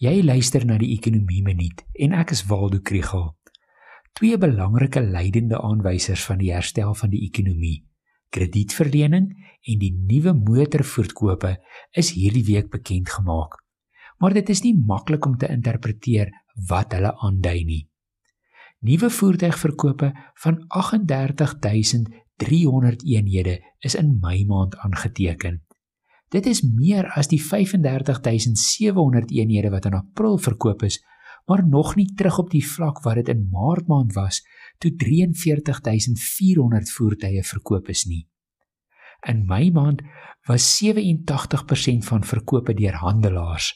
Jy luister na die Ekonomie Minuut en ek is Waldo Krugel. Twee belangrike leidende aanwysers van die herstel van die ekonomie, kredietverlening en die nuwe motorvoertkope is hierdie week bekend gemaak. Maar dit is nie maklik om te interpreteer wat hulle aandui nie. Nuwe voertuigverkope van 38300 eenhede is in Mei maand aangeteken. Dit is meer as die 35700 eenhede wat in April verkoop is, maar nog nie terug op die vlak wat dit in Maart maand was toe 43400 voertuie verkoop is nie. In Mei maand was 87% van verkope deur handelaars.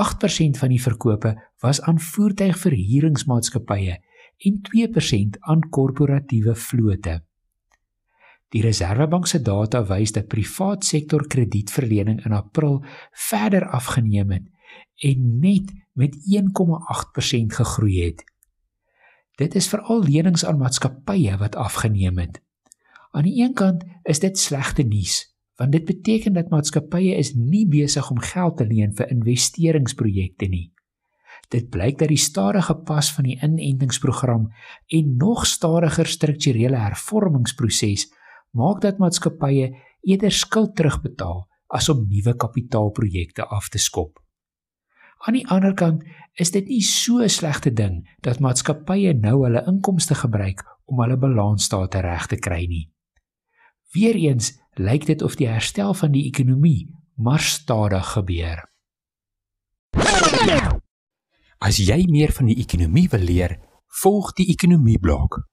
8% van die verkope was aan voertuigverhuuringsmaatskappye en 2% aan korporatiewe vlote. Die Reserwebank se data wys dat privaat sektor kredietverlening in April verder afgeneem het en net met 1,8% gegroei het. Dit is veral lenings aan maatskappye wat afgeneem het. Aan die een kant is dit slegte nuus, want dit beteken dat maatskappye is nie besig om geld te leen vir investeringsprojekte nie. Dit blyk dat die stadige pas van die inentingsprogram en nog stadiger strukturele hervormingsproses maak dat maatskappye eerder skuld terugbetaal as om nuwe kapitaalprojekte af te skop. Aan die ander kant is dit nie so 'n slegte ding dat maatskappye nou hulle inkomste gebruik om hulle balansstate reg te kry nie. Weereens lyk dit of die herstel van die ekonomie maar stadig gebeur. As jy meer van die ekonomie wil leer, volg die ekonomie blok.